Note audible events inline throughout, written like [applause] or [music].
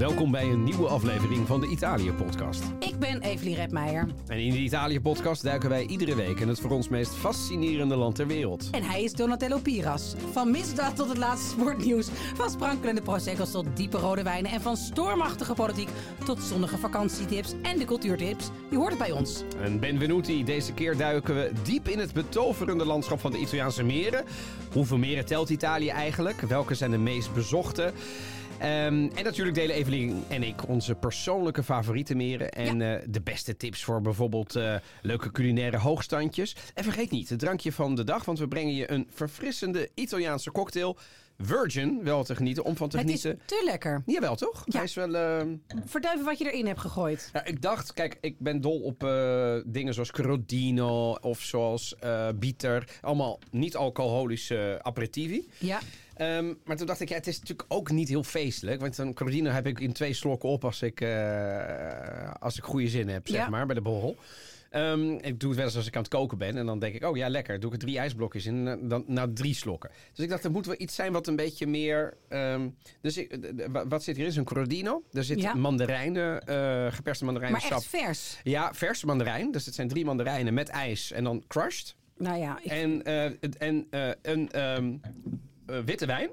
Welkom bij een nieuwe aflevering van de Italië-podcast. Ik ben Evelie Redmeijer. En in de Italië-podcast duiken wij iedere week in het voor ons meest fascinerende land ter wereld. En hij is Donatello Piras. Van misdaad tot het laatste sportnieuws. Van sprankelende prosecco's tot diepe rode wijnen. En van stormachtige politiek tot zonnige vakantietips en de cultuurtips. Je hoort het bij ons. En benvenuti, deze keer duiken we diep in het betoverende landschap van de Italiaanse meren. Hoeveel meren telt Italië eigenlijk? Welke zijn de meest bezochte? Ehm, en natuurlijk delen Evelien en ik onze persoonlijke favoriete meren. En eh, de beste tips voor bijvoorbeeld eh, leuke culinaire hoogstandjes. En vergeet niet het drankje van de dag. Want we brengen je een verfrissende Italiaanse cocktail. Virgin, wel te genieten, om van te Het is genieten. te lekker. Jawel, toch? Ja. Hij is wel... ehm, Vertel even wat je erin hebt gegooid. ja, ik dacht, kijk, ik ben dol op eh, dingen zoals Crodino of zoals bitter. Allemaal niet-alcoholische aperitivi. Ja. Ehm, maar toen dacht ik, ja, het is natuurlijk ook niet heel feestelijk. Want een Crodino heb ik in twee slokken op als ik, eh, als ik goede zin heb, zeg Ja. maar, bij de borrel. Ehm, ik doe het wel eens als ik aan het koken ben. En dan denk ik, oh ja, lekker. Doe ik er drie ijsblokjes in. Dan, nou, drie slokken. Dus ik dacht, er moet wel iets zijn wat een beetje meer... ehm, dus ik, wat zit hier? Is een Crodino. Er zit Ja. mandarijnen, eh geperste mandarijnen Maar echt vers. Ja, verse mandarijn. Dus het zijn drie mandarijnen met ijs en dan crushed. Nou ja, ik, En, eh, en een witte wijn.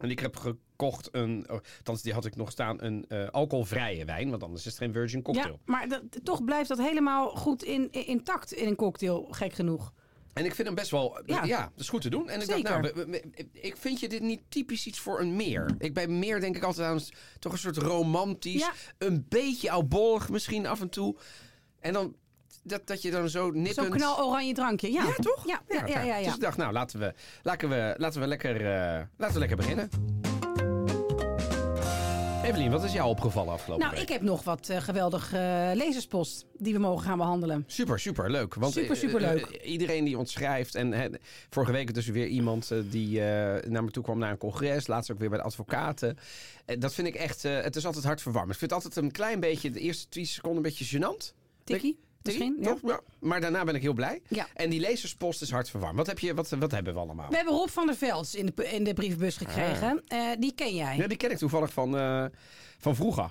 En ik heb gekocht een, oh, althans die had ik nog staan, een eh, alcoholvrije wijn. Want anders is het geen virgin ja cocktail. maar dat, toch blijft dat helemaal goed in, in- intact in een cocktail, gek genoeg. En ik vind hem best wel, ja, Ja. dat is goed te doen. En ik dacht, nou, ik vind je dit niet typisch iets voor een meer. Ik bij meer denk ik altijd aan toch een soort romantisch, Ja. een beetje oudbollig misschien af en toe. En dan dat, dat je dan zo nippend... Zo'n knaloranje drankje. Ja, Ja, toch? Ja, ja, ja. ja, ja. Dus ik dacht, nou, laten we, laten we, laten we, lekker, eh, laten we lekker beginnen. Evelien, wat is jou opgevallen afgelopen Nou, week? ik heb nog wat eh, geweldig eh, lezerspost die we mogen gaan behandelen. Super, super leuk. Want, Super, superleuk. eh, iedereen die ons schrijft. En vorige week dus weer iemand die naar me toe kwam naar een congres. Laatst ook weer bij de advocaten. Dat vind ik echt. het is altijd hartverwarmend. Ik vind het altijd een klein beetje. De eerste 20 seconden een beetje gênant. Tikkie, misschien? Toch? Ja. Maar daarna ben ik heel blij. Ja. En die lezerspost is hartverwarmend. Wat, heb je, wat, wat hebben we allemaal? We hebben Rob van der Vels in de, in de brievenbus gekregen. Eh, die ken jij. Ah. Ja, die ken ik toevallig van, eh, van vroeger.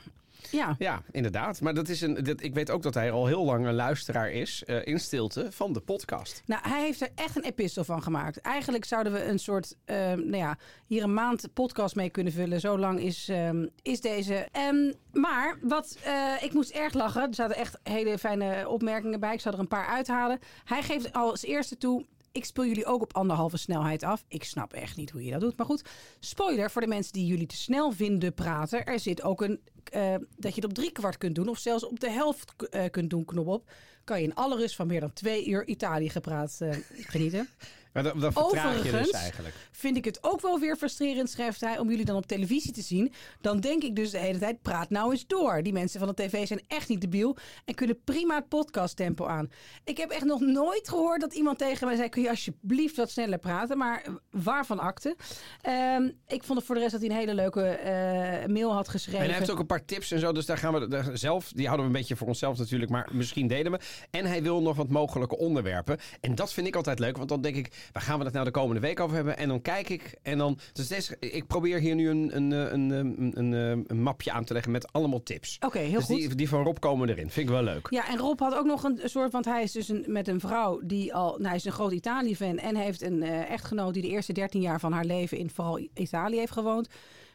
Ja. Ja, inderdaad. Maar dat is een, dat, ik weet ook dat hij al heel lang een luisteraar is eh, in stilte van de podcast. Nou, hij heeft er echt een epistel van gemaakt. Eigenlijk zouden we een soort, ehm, nou ja, hier een maand podcast mee kunnen vullen. Zo lang is, ehm, is deze. Ehm, maar wat, eh, ik moest erg lachen. Er zaten echt hele fijne opmerkingen bij. Ik zal er een paar uithalen. Hij geeft als eerste toe. Ik speel jullie ook op anderhalve snelheid af. Ik snap echt niet hoe je dat doet. Maar goed, spoiler voor de mensen die jullie te snel vinden praten. Er zit ook een, eh, dat je het op drie kwart kunt doen. Of zelfs op de helft eh, kunt doen, knop op. Kan je in alle rust van meer dan twee uur Italië gepraat eh, genieten. [laughs] Maar dat, dat vertraag je dus Overigens eigenlijk. vind ik het ook wel weer frustrerend, schrijft hij, om jullie dan op televisie te zien. Dan denk ik dus de hele tijd, praat nou eens door. Die mensen van de tv zijn echt niet debiel en kunnen prima het podcasttempo aan. Ik heb echt nog nooit gehoord dat iemand tegen mij zei, kun je alsjeblieft wat sneller praten? Maar eh, waarvan akte? Ehm, ik vond het voor de rest dat hij een hele leuke eh, mail had geschreven. En hij heeft ook een paar tips en zo, dus daar gaan we daar zelf, die houden we een beetje voor onszelf natuurlijk, maar misschien delen we. En hij wil nog wat mogelijke onderwerpen. En dat vind ik altijd leuk, want dan denk ik, waar gaan we het nou de komende week over hebben? En dan kijk ik en dan, dus deze, ik probeer hier nu een, een, een, een, een, een, een mapje aan te leggen met allemaal tips. Oké, heel dus goed. Die, die van Rob komen erin, vind ik wel leuk. Ja, en Rob had ook nog een soort, want hij is dus een, met een vrouw die al, nou, hij is een groot Italië-fan en heeft een eh, echtgenoot die de eerste 13 jaar van haar leven in vooral Italië heeft gewoond.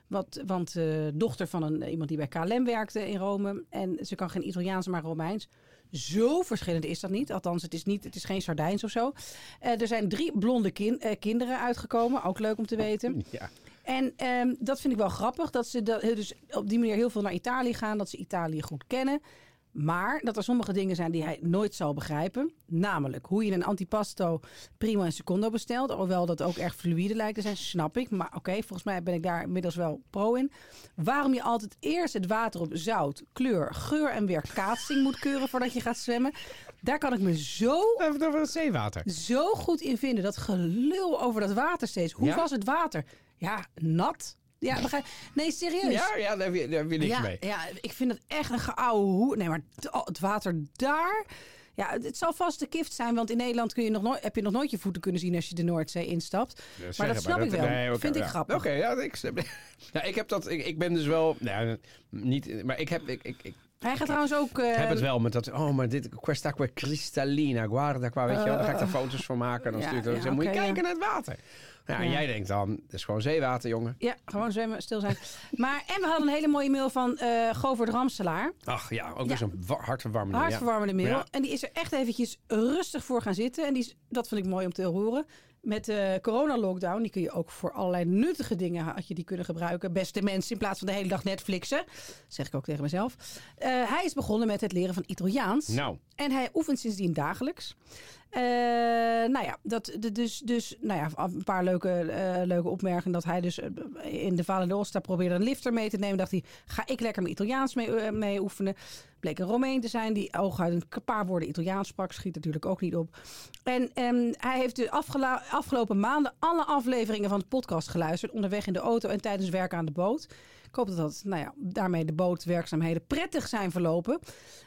Wat, want eh, dochter van een, iemand die bij KLM werkte in Rome en ze kan geen Italiaans, maar Romeins. Zo verschillend is dat niet. Althans, het is, niet, het is geen Sardijns of zo. Eh, er zijn drie blonde kin- eh, kinderen uitgekomen. Ook leuk om te weten. [laughs] Ja. En ehm, dat vind ik wel grappig. Dat ze dat, dus op die manier heel veel naar Italië gaan. Dat ze Italië goed kennen. Maar dat er sommige dingen zijn die hij nooit zal begrijpen. Namelijk hoe je een antipasto primo en secondo bestelt. Alhoewel dat ook erg fluïde lijkt te zijn, snap ik. Maar oké, volgens mij ben ik daar inmiddels wel pro in. Waarom je altijd eerst het water op zout, kleur, geur en weerkaatsing moet keuren voordat je gaat zwemmen. Daar kan ik me zo Even over het zeewater. zo goed in vinden. Dat gelul over dat water steeds. Hoe Ja? was het water? Ja, nat. Ja, begrijp- nee, serieus. Ja, ja daar, heb je, daar je niks ja, mee. ja, ik vind het echt een geouwe hoe. Nee, maar oh, het water daar. Ja, het, zal vast de kift zijn, want in Nederland kun je nog nooit, heb je nog nooit je voeten kunnen zien als je de Noordzee instapt. maar dat snap ik wel. Vind ik grappig. Oké, ja, ik, [laughs] ja, ik heb dat. Ik, ik ben dus wel. Nou, niet. Maar ik heb. Ik, ik, ik Hij gaat trouwens ook... eh, heb het wel met dat. Oh, maar dit. Questa qua cristallina. Guarda qua. Weet je wel. Dan ga ik daar foto's van maken. Dan ja, stuur ik dat. ja, dan moet je kijken naar het water. Ja, en jij denkt dan. Het is gewoon zeewater, jongen. Ja, gewoon zwemmen, stil zijn. [laughs] Maar, en we hadden een hele mooie mail van eh Govert Ramselaar. Ach ja, ook weer zo'n wa- hartverwarmende. Hartverwarmende mail. En die is er echt eventjes rustig voor gaan zitten. En die is, dat vind ik mooi om te horen. Met de corona-lockdown, die kun je ook voor allerlei nuttige dingen had je die kunnen gebruiken. Beste mensen, in plaats van de hele dag Netflixen. zeg ik ook tegen mezelf. Eh, hij is begonnen met het leren van Italiaans. Nou, En hij oefent sindsdien dagelijks. Eh, nou ja, dat, dus, dus nou ja, een paar leuke, eh, leuke opmerkingen. Dat hij dus in de Valle d'Aosta probeerde een lifter mee te nemen. Dacht hij, ga ik lekker mijn Italiaans mee, mee oefenen. Bleek een Romein te zijn die ooguit een paar woorden Italiaans sprak. Schiet natuurlijk ook niet op. En ehm, hij heeft de afgelopen maanden alle afleveringen van de podcast geluisterd. Onderweg in de auto en tijdens werk aan de boot. Ik hoop dat, dat nou ja, daarmee de bootwerkzaamheden prettig zijn verlopen.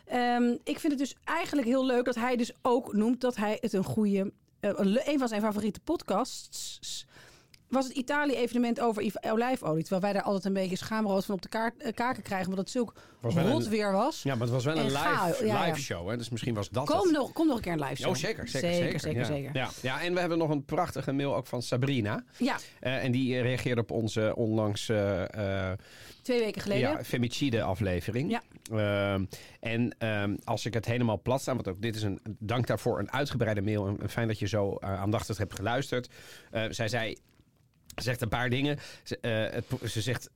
Ehm, ik vind het dus eigenlijk heel leuk dat hij dus ook noemt dat hij het een goede... eh, een van zijn favoriete podcasts was het Italië-evenement over olijfolie. Terwijl wij daar altijd een beetje schaamrood van op de kaart, eh, kaken krijgen. Omdat het zulk Was rot een- weer was. ja, maar het was wel een En live, ja, live show. Hè? Dus misschien was dat Kom het. nog, kom nog een keer een live show. Oh, zeker, zeker, zeker. zeker, ja. zeker. Ja. Ja, en we hebben nog een prachtige mail ook van Sabrina. Ja, Eh, en die eh, reageerde op onze onlangs twee weken geleden. ja, femicide aflevering. Ja. Ehm, en ehm, als ik het helemaal plat sta, want ook dit is een dank daarvoor een uitgebreide mail. En fijn dat je zo aandachtig hebt geluisterd. Zij zei. Zegt een paar dingen. Ze, eh, het, ze zegt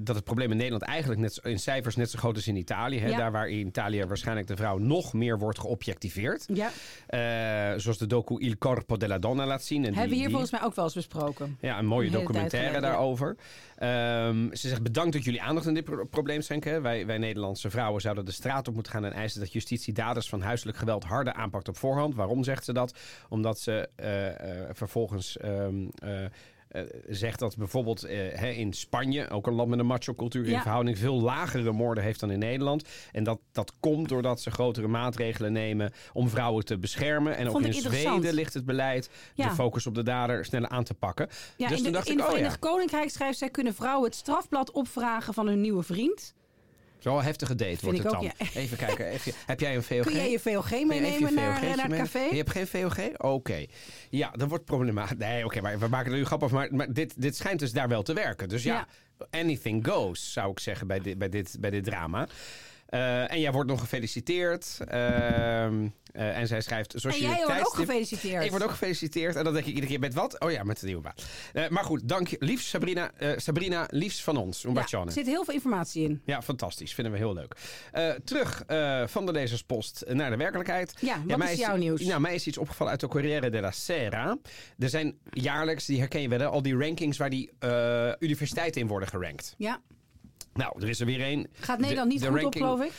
dat het probleem in Nederland eigenlijk net, in cijfers net zo groot is in Italië. Hè? Ja. Daar waar in Italië waarschijnlijk de vrouw nog meer wordt geobjectiveerd. Ja, Eh, zoals de docu Il Corpo della Donna laat zien. En hebben we hier die- volgens mij ook wel eens besproken. ja, een mooie Een documentaire geleden, ja. daarover. Ehm, ze zegt bedankt dat jullie aandacht aan dit pro- probleem schenken. Wij, wij Nederlandse vrouwen zouden de straat op moeten gaan en eisen dat justitie daders van huiselijk geweld harder aanpakt op voorhand. Waarom zegt ze dat? Omdat ze eh, vervolgens ehm, eh, eh, zegt dat bijvoorbeeld eh, hè, in Spanje, ook een land met een macho-cultuur in Ja. verhouding, veel lagere moorden heeft dan in Nederland. En dat, dat komt doordat ze grotere maatregelen nemen om vrouwen te beschermen. En ook in. Zweden ligt het beleid Ja. de focus op de dader sneller aan te pakken. Ja, dus in, toen de, dacht in ik, het oh. Verenigd Koninkrijk schrijft zij... kunnen vrouwen het strafblad opvragen van hun nieuwe vriend. Zo'n heftige date wordt het ook, dan. [laughs] Even kijken. Even, heb jij een VOG? Kun jij je VOG meenemen naar, VOG'tje naar het mee- café? Je hebt geen VOG? Oké. Ja, dat wordt problematisch. Nee, oké, maar we maken er nu grap over. Maar, maar dit, dit schijnt dus daar wel te werken. Dus ja, anything goes, zou ik zeggen bij dit, bij dit, bij dit drama. Eh, en jij wordt nog gefeliciteerd. Ehm, eh, en zij schrijft... Zoals En jij wordt ook gefeliciteerd. Ik word ook gefeliciteerd. En dan denk ik iedere keer met wat? Oh ja, met de nieuwe baan. Eh, maar goed, dank je. Liefst Sabrina, Sabrina liefst van ons. Ja, er zit heel veel informatie in. Ja, fantastisch. Vinden we heel leuk. Terug van de lezerspost naar de werkelijkheid. Ja, wat mij is jouw nieuws? Nou, mij is iets opgevallen uit de Corriere della Sera. Er zijn jaarlijks, die herken je wel, al die rankings waar die universiteiten in worden gerankt. Ja. Nou, er is er weer één. Gaat Nederland De- niet de goed ranking- op, geloof ik?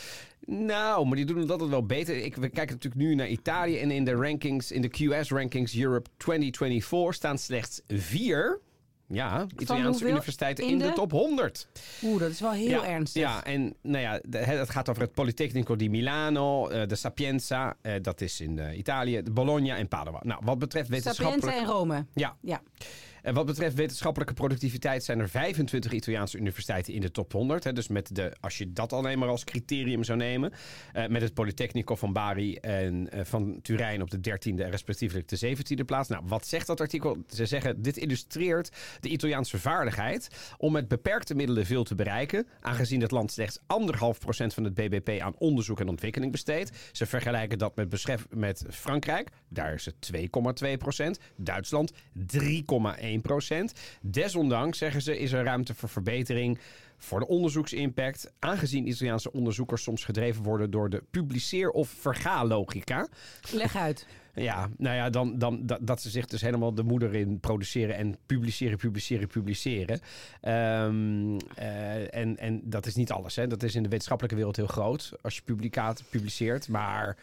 Nou, maar die doen het altijd wel beter. Ik, we kijken natuurlijk nu naar Italië. En in de rankings, in de QS-rankings Europe 2024 staan slechts vier... Ja, Italiaanse universiteiten in, In de? de? top 100. Oeh, dat is wel heel ja, ernstig. Ja, en nou ja, de- het gaat over het Politecnico di Milano, eh, de Sapienza, eh, dat is in eh, Italië, de Bologna en Padua. Nou, wat betreft Sapienza wetenschappelijk... en Rome. Ja, Ja. En wat betreft wetenschappelijke productiviteit zijn er 25 Italiaanse universiteiten in de top 100. Hè, dus met de, als je dat alleen maar als criterium zou nemen. eh, met het Politecnico van Bari en eh, van Turijn op de 13e en respectievelijk de 17e plaats. Nou, wat zegt dat artikel? Ze zeggen, dit illustreert de Italiaanse vaardigheid om met beperkte middelen veel te bereiken. Aangezien het land slechts 1,5% van het BBP aan onderzoek en ontwikkeling besteedt. Ze vergelijken dat met, met Frankrijk. Daar is het 2,2%. Duitsland 3,1%. Desondanks, zeggen ze, is er ruimte voor verbetering voor de onderzoeksimpact. Aangezien Italiaanse onderzoekers soms gedreven worden door de publiceer- of verga-logica. Leg uit. [laughs] Ja, nou ja, dan, dan dat, dat ze zich dus helemaal de moeder in produceren en publiceren, publiceren, publiceren. Eh, en, en dat is niet alles. Hè. Dat is in de wetenschappelijke wereld heel groot als je publicaat publiceert. Maar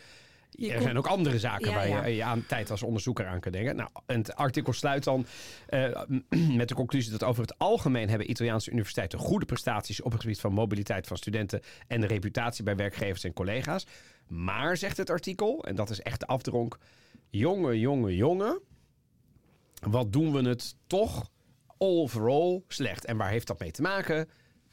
Je er komt- zijn ook andere zaken Ja, waar ja. je je aan tijd als onderzoeker aan kunt denken. Nou, en het artikel sluit dan eh, [clears throat] met de conclusie dat over het algemeen hebben Italiaanse universiteiten goede prestaties op het gebied van mobiliteit van studenten en de reputatie bij werkgevers en collega's. Maar, zegt het artikel, en dat is echt de afdronk, jongen, jongen, jongen, wat doen we het toch overall slecht? En waar heeft dat mee te maken?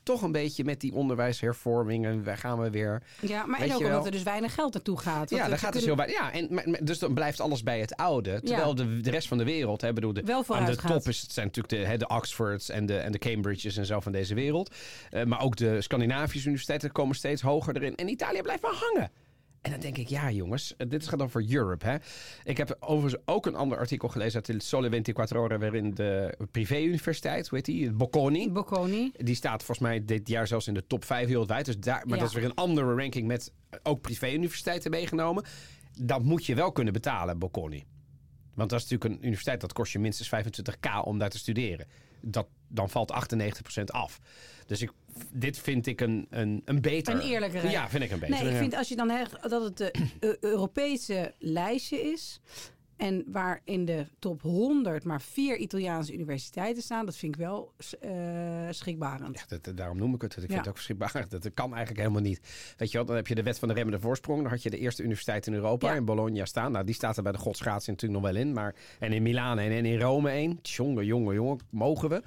Toch een beetje met die onderwijshervormingen. Waar gaan we weer? Ja, maar en ook omdat er dus weinig geld naartoe gaat. Ja, daar gaat dus heel bij. Ja, en, maar- dus dan blijft alles bij het oude. Terwijl de, de rest van de wereld, hè, bedoel, de, Wel aan de gaat. top is, het zijn natuurlijk de, hè, de Oxfords en de, en de Cambridges en zo van deze wereld. Eh, maar ook de Scandinavische universiteiten komen steeds hoger erin. En Italië blijft maar hangen. En dan denk ik, ja jongens, eh, dit gaat dan voor Europe. Hè? Ik heb overigens ook een ander artikel gelezen uit de Sole 24 Ore... waarin de privé-universiteit, hoe heet die, Bocconi... Bocconi. Die staat volgens mij dit jaar zelfs in de top 5 wereldwijd. Dus daar, maar Ja. dat is weer een andere ranking met ook privé-universiteiten meegenomen. Dat moet je wel kunnen betalen, Bocconi. Want dat is natuurlijk een universiteit dat kost je minstens 25k om daar te studeren. Dat, dan valt 98% af. Dus ik, dit vind ik een, een, een beter. Een eerlijkere. Ja, vind ik een beter. Nee, ik vind als je dan dat het de Eu- [clears throat] Europese lijstje is. En waar in de top 100 maar vier Italiaanse universiteiten staan, dat vind ik wel eh schrikbarend. Ja, dat, daarom noem ik het. Ik vind Ja. het ook verschrikkelijk. Dat kan eigenlijk helemaal niet. Weet je wel, dan heb je de wet van de remmende voorsprong. Dan had je de eerste universiteit in Europa, Ja. in Bologna staan. Nou, die staat er bij de godsgratie natuurlijk nog wel in. Maar, en in Milaan en, en in Rome één. Jongen, jongen, jongen, mogen we?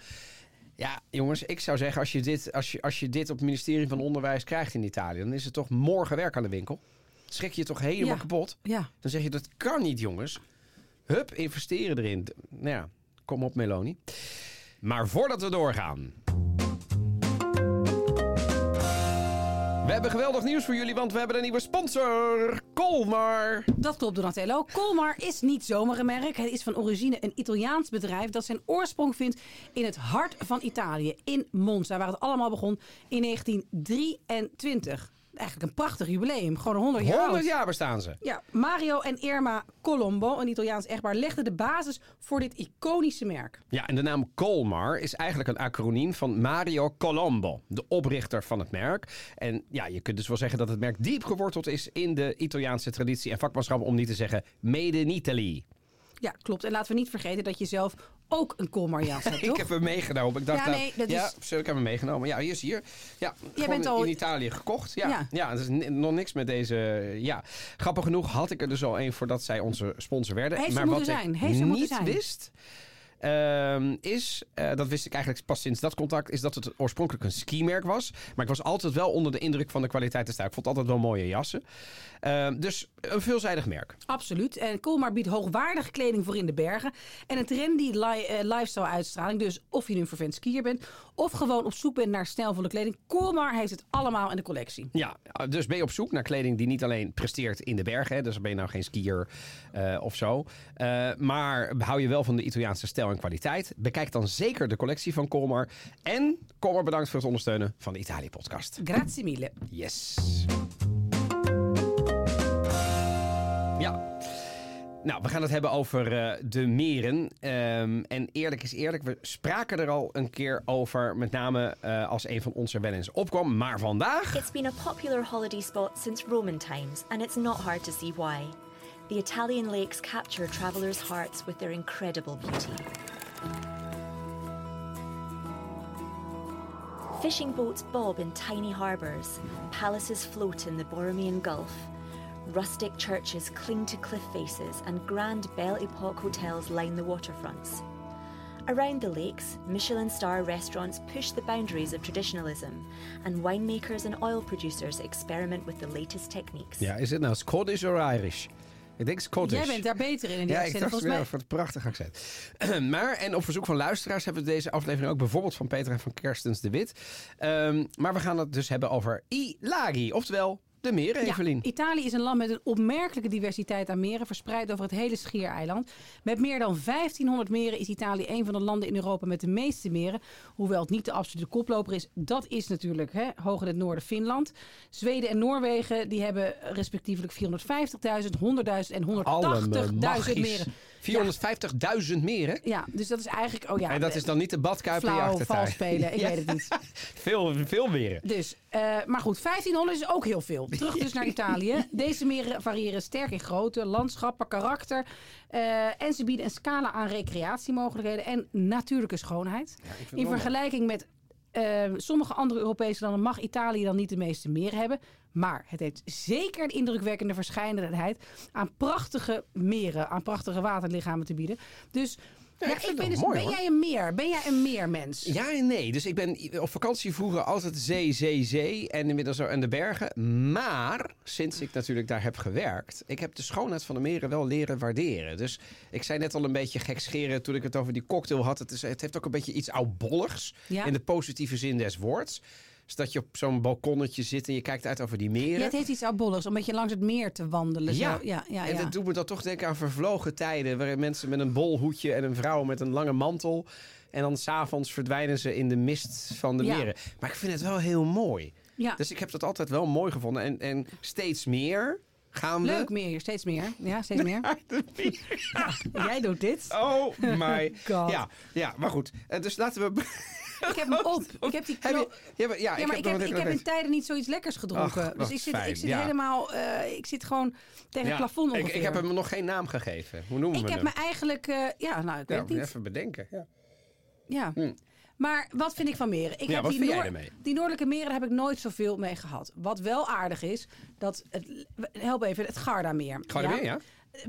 Ja, jongens, ik zou zeggen, als je, dit, als, je, als je dit op het ministerie van Onderwijs krijgt in Italië... dan is het toch morgen werk aan de winkel. Schrik je toch helemaal Ja. kapot? Ja, Dan zeg je, dat kan niet, jongens. Hup, investeren erin. Nou ja, kom op, Meloni. Maar voordat we doorgaan... We hebben geweldig nieuws voor jullie, want we hebben een nieuwe sponsor. Colmar. dat klopt Donatello. Colmar is niet zomaar een merk. Het is van origine een Italiaans bedrijf dat zijn oorsprong vindt in het hart van Italië, in Monza, waar het allemaal begon in 1923. Eigenlijk een prachtig jubileum, gewoon 100 jaar 100 oud. jaar bestaan ze. Ja, Mario en Irma Colombo, een Italiaans echtpaar, legden de basis voor dit iconische merk. Ja, en de naam Colmar is eigenlijk een acroniem van Mario Colombo, de oprichter van het merk. En ja, je kunt dus wel zeggen dat het merk diep geworteld is in de Italiaanse traditie en vakmanschap, om niet te zeggen made in Italy. Ja, klopt. En laten we niet vergeten dat je zelf ook een Colmar jas hebt, [laughs] Ik toch? heb hem meegenomen. Ik dacht, Ja, nou, nee, dat ja, is- ik heb hem meegenomen. Ja, hier is hier. Ja, gewoon bent al- in Italië gekocht. Ja, ja. Ja. is nog niks met deze. Ja, grappig genoeg had ik er dus al een voordat zij onze sponsor werden. Heeft ze maar moeten wat zijn, ik heeft ze moeten niet zijn. wist. Ehm, is, eh, dat wist ik eigenlijk pas sinds dat contact, is dat het oorspronkelijk een skimerk was. Maar ik was altijd wel onder de indruk van de kwaliteit te staan. Ik vond altijd wel mooie jassen. Ehm, dus een veelzijdig merk. Absoluut. En Colmar biedt hoogwaardige kleding voor in de bergen. En een trendy eh, lifestyle uitstraling. Dus of je nu een vervent skier bent of gewoon op zoek bent naar stijlvolle kleding. Colmar heeft het allemaal in de collectie. Ja, dus ben je op zoek naar kleding die niet alleen presteert in de bergen. Hè, dus ben je nou geen skier eh, of zo. Eh, maar hou je wel van de Italiaanse stijl en kwaliteit. Bekijk dan zeker de collectie van Colmar. En Colmar bedankt voor het ondersteunen van de Italië-podcast. Grazie mille. Yes. Ja. Nou, we gaan het hebben over eh, de meren. Ehm, en eerlijk is eerlijk, we spraken er al een keer over. Met name eh, als een van ons er wel eens opkwam. Maar vandaag... It's been a popular holiday spot since Roman times, and it's not hard to see why. The Italian lakes capture travelers' hearts with their incredible beauty. Fishing boats bob in tiny harbours, palaces float in the Borromean Gulf, rustic churches cling to cliff faces, and grand Belle Epoque hotels line the waterfronts. Around the lakes, Michelin star restaurants push the boundaries of traditionalism, and winemakers and oil producers experiment with the latest techniques. Ja, is het nou Scottish of Irish? Ik denk Scottish. Jij bent daar beter in. in die Ja, ik dacht Volgens mij ja, voor het prachtige accent. [clears throat] maar, en op verzoek van luisteraars hebben we deze aflevering ook bijvoorbeeld van Peter en van Kerstens de Wit. Ehm, maar we gaan het dus hebben over Ilagi, oftewel de meren, Ja, Evelien. Italië is een land met een opmerkelijke diversiteit aan meren, verspreid over het hele schiereiland. Met meer dan 1500 meren is Italië een van de landen in Europa met de meeste meren. Hoewel het niet de absolute koploper is, dat is natuurlijk hè, hoog in het noorden Finland. Zweden en Noorwegen die hebben respectievelijk 450.000, 100.000 en 180.000 Allemaal magisch. meren. 450.000 meren. Ja, dus dat is eigenlijk... Oh ja, en dat is dan niet de badkuip in je flauw, achtertuin. vals spelen. Ik Ja. weet het niet. [laughs] Veel, veel meren. Dus, eh, maar goed, 1500 is ook heel veel. Terug dus naar Italië. Deze meren variëren sterk in grootte, landschappen, karakter. eh, en ze bieden een scala aan recreatiemogelijkheden en natuurlijke schoonheid. In vergelijking met eh, sommige andere Europese landen mag Italië dan niet de meeste meren hebben. Maar het heeft zeker een indrukwekkende verscheidenheid aan prachtige meren, aan prachtige waterlichamen te bieden. Dus ja, ik ben, dus, mooi, ben hoor. jij een meer? Ben jij een meermens? Ja en nee. Dus ik ben op vakantie vroeger altijd zee, zee, zee. En inmiddels zo aan de bergen. Maar sinds ik natuurlijk daar heb gewerkt. Ik heb de schoonheid van de meren wel leren waarderen. Dus ik zei net al een beetje gekscheren toen ik het over die cocktail had. Het, is, het heeft ook een beetje iets oudbolligs. Ja. In de positieve zin des woords. Dus dat je op zo'n balkonnetje zit en je kijkt uit over die meren. Ja, het heeft iets oudbolligs, om een beetje langs het meer te wandelen. Zo. Ja. ja, ja, En ja. dat doet me dan toch denken aan vervlogen tijden. Waarin mensen met een bol hoedje en een vrouw met een lange mantel. En dan s'avonds verdwijnen ze in de mist van de Ja. meren. Maar ik vind het wel heel mooi. ja. Dus ik heb dat altijd wel mooi gevonden. En, en steeds meer gaan we... Leuk meer, steeds meer. Ja, steeds meer. [laughs] Jij doet dit. Oh my [laughs] God. Ja, ja, maar goed. Eh, Dus laten we... Ik heb hem [laughs] op. Ik heb die Heb ja, maar, ja, Ja, maar ik heb, ik heb in tijden niet zoiets lekkers gedronken. Ach, dus ik zit, fijn, ik zit ja. helemaal... eh, ik zit gewoon tegen het plafond ik, ongeveer. ik heb hem nog geen naam gegeven. Hoe noemen Ik we heb hem? me eigenlijk... eh, ja, nou, ik weet niet. even bedenken. Ja. Ja. Maar wat vind ik van meren? Ik Ja, heb wat die, vind jij noor- die noordelijke meren heb ik nooit zoveel mee gehad. Wat wel aardig is, dat het, help even, het Gardameer. Gardameer, ja?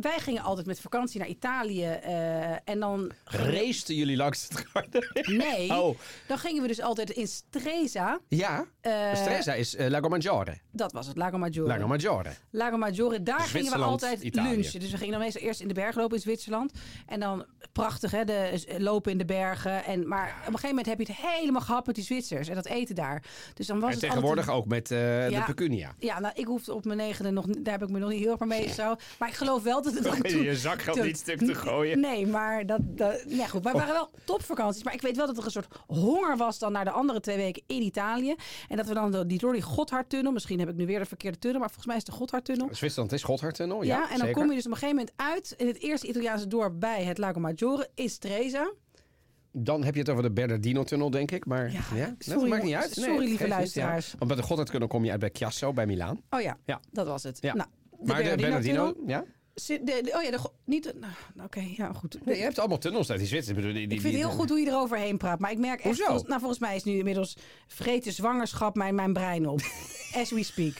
Wij gingen altijd met vakantie naar Italië eh, en dan... Raceten jullie langs het garden? Nee, Oh. dan gingen we dus altijd in Stresa. Ja, Stresa is eh, Lago Maggiore. Dat was het, Lago Maggiore. Lago Maggiore. Lago Maggiore, daar gingen we altijd Italië. lunchen. Dus we gingen dan meestal eerst in de berg lopen in Zwitserland. En dan prachtig, hè, de, lopen in de bergen. En, maar op een gegeven moment heb je het helemaal gehad met die Zwitsers. En dat eten daar. Dus dan was En het tegenwoordig altijd... ook met Ja. de pecunia. Ja, nou, ik hoefde op mijn negende nog... Daar heb ik me nog niet heel erg mee zo. Maar ik geloof wel dat het ook je zakgeld toen- niet stuk te gooien. Nee, maar dat... dat ja, goed. Maar het waren wel topvakanties. Maar ik weet wel dat er een soort honger was dan naar de andere twee weken in Italië. En dat we dan door die, door die Gotthardtunnel... Misschien heb ik nu weer de verkeerde tunnel, maar volgens mij is de Gotthardtunnel. Zwitserland is Gotthardtunnel, Ja, ja, en dan zeker. kom je dus op een gegeven moment uit in het eerste Italiaanse dorp bij het Lago Maggiore, is Stresa. Dan heb je het over de Bernardino-tunnel, denk ik. Maar Ja, ja, dat maakt niet uit. Sorry, lieve niet, luisteraars. Ja. Want bij de Gotthardtunnel kom je uit bij Chiasso, bij Milaan. Oh ja, Ja. dat was het. Ja. Nou, de maar de Bernardino-tunnel Bernardino, ja? Zit- de- de- oh ja, de, niet de, nou, Oké, ja, goed. Nee, je hebt allemaal tunnels uit die Zwitser. Ik die- vind het heel goed hoe je eroverheen praat. Maar ik merk echt... Hoezo? Volgens, nou, volgens mij is nu inmiddels vreten zwangerschap mijn, mijn brein op. [laughs] As we speak.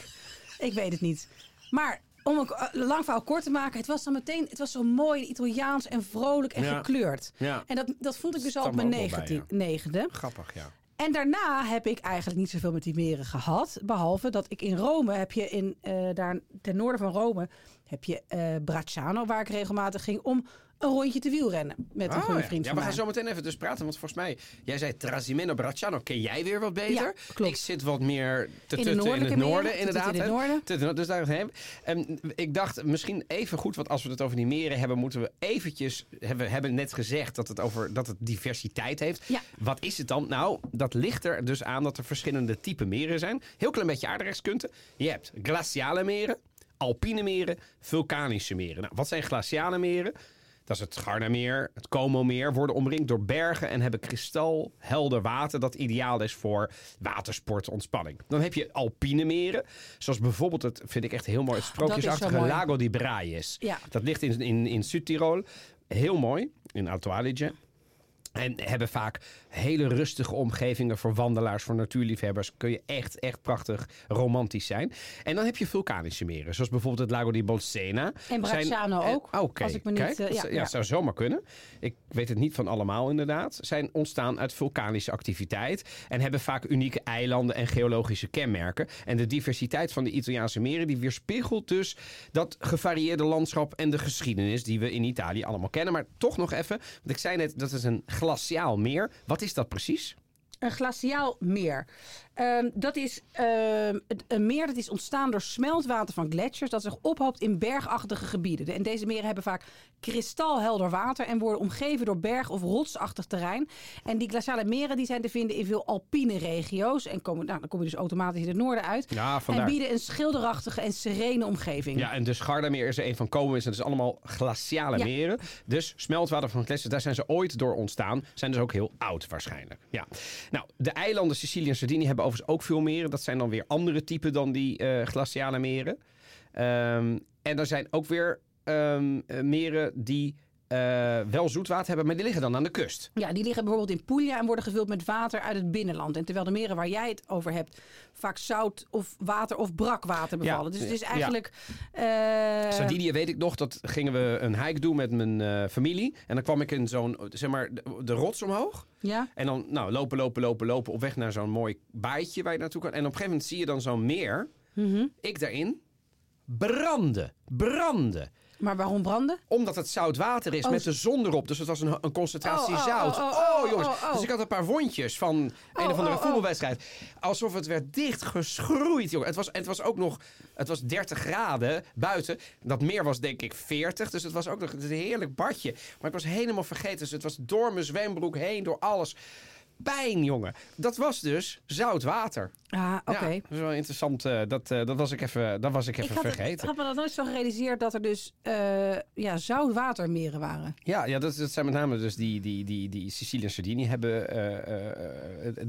Ik weet het niet. Maar om een eh, lang verhaal kort te maken. Het was dan meteen... Het was zo mooi Italiaans en vrolijk en Ja. gekleurd. Ja. En dat, dat vond ik dus al op mijn bij, negende. Grappig, ja. En daarna heb ik eigenlijk niet zoveel met die meren gehad. Behalve dat ik in Rome heb je in, eh, daar ten noorden van Rome heb je eh Bracciano, waar ik regelmatig ging om een rondje te wielrennen met een Oh, goede ja. vriend ja, we gaan zo meteen even dus praten. Want volgens mij, jij zei Trasimeno Bracciano. Ken jij weer wat beter? Ja, klopt. Ik zit wat meer te In het noorden, te inderdaad. in het noorden. Dus daar heen. En ik dacht misschien even goed, want als we het over die meren hebben, moeten we eventjes. Hebben, we hebben net gezegd dat het over dat het diversiteit heeft. Ja. Wat is het dan? Nou, dat ligt er dus aan dat er verschillende typen meren zijn. Heel klein beetje aardrijkskunde. Je hebt glaciale meren, alpine meren, vulkanische meren. Nou, wat zijn glaciale meren? Dat is het Gardameer, het Como-meer, worden omringd door bergen en hebben kristalhelder water dat ideaal is voor watersport, ontspanning. Dan heb je alpine meren, zoals bijvoorbeeld het, vind ik echt heel mooi, het sprookjesachtige mooi. Lago di Braies. Ja. Dat ligt in, in, in Zuid-Tirol. Heel mooi, in Alto Adige. En hebben vaak hele rustige omgevingen voor wandelaars, voor natuurliefhebbers. Kun je echt, echt prachtig romantisch zijn. En dan heb je vulkanische meren, zoals bijvoorbeeld het Lago di Bolsena. En Bracciano Zijn- ook, eh, Oké, als ik me niet, kijk, eh, ja, zou zomaar kunnen. Ik weet het niet van allemaal inderdaad. Zijn ontstaan uit vulkanische activiteit. En hebben vaak unieke eilanden en geologische kenmerken. En de diversiteit van de Italiaanse meren die weerspiegelt dus dat gevarieerde landschap en de geschiedenis die we in Italië allemaal kennen. Maar toch nog even, want ik zei net dat is een glaciaal meer. Wat is dat precies? Een glaciaal meer. Ehm, dat is ehm, het- een meer dat is ontstaan door smeltwater van gletsjers dat zich ophoopt in bergachtige gebieden. De- En deze meren hebben vaak kristalhelder water en worden omgeven door berg- of rotsachtig terrein. En die glaciale meren die zijn te vinden in veel alpine regio's. En komen, nou, dan kom je dus automatisch in het noorden uit. Ja, en bieden een schilderachtige en serene omgeving. Ja, en dus Gardameer is er een van komen. Het is allemaal glaciale Ja. meren. Dus smeltwater van gletsjers, daar zijn ze ooit door ontstaan. Zijn dus ook heel oud waarschijnlijk. Ja. Nou, de eilanden Sicilië en Sardinië hebben overigens ook veel meren. Dat zijn dan weer andere typen dan die eh, glaciale meren. Ehm, en er zijn ook weer ehm, eh, meren die eh, wel zoetwater hebben, maar die liggen dan aan de kust. Ja, die liggen bijvoorbeeld in Puglia en worden gevuld met water uit het binnenland. En terwijl de meren waar jij het over hebt vaak zout of water of brakwater bevallen. dus het is ja. eigenlijk... eh, Sardinië weet ik nog, dat gingen we een hike doen met mijn eh, familie. En dan kwam ik in zo'n, zeg maar, de, de rots omhoog. Ja, En dan nou, lopen, lopen, lopen, lopen op weg naar zo'n mooi baaitje waar je naartoe kan. En op een gegeven moment zie je dan zo'n meer. Mhm. Ik daarin. Branden. Branden. Maar waarom branden? Omdat het zout water is Oh, met de zon erop. Dus het was een, een concentratie Oh, oh, zout. oh, jongens. Dus ik had een paar wondjes van een of andere voetbalwedstrijd. Alsof het werd dichtgeschroeid, jongen. Het was, het was ook nog... Het was 30 graden buiten. Dat meer was denk ik 40. Dus het was ook nog een heerlijk badje. Maar ik was helemaal vergeten. Dus het was door mijn zwembroek heen, door alles. Pijn, jongen. Dat was dus zout water. Ah, oké. Ja, dat is wel interessant. eh, dat, eh, dat was ik even, dat was ik Ik even het- vergeten. had me dat nooit zo gerealiseerd dat er dus eh ja, zoutwatermeren waren. Ja, ja dat, dat zijn met name dus die, die, die, die Sicilië en Sardinië hebben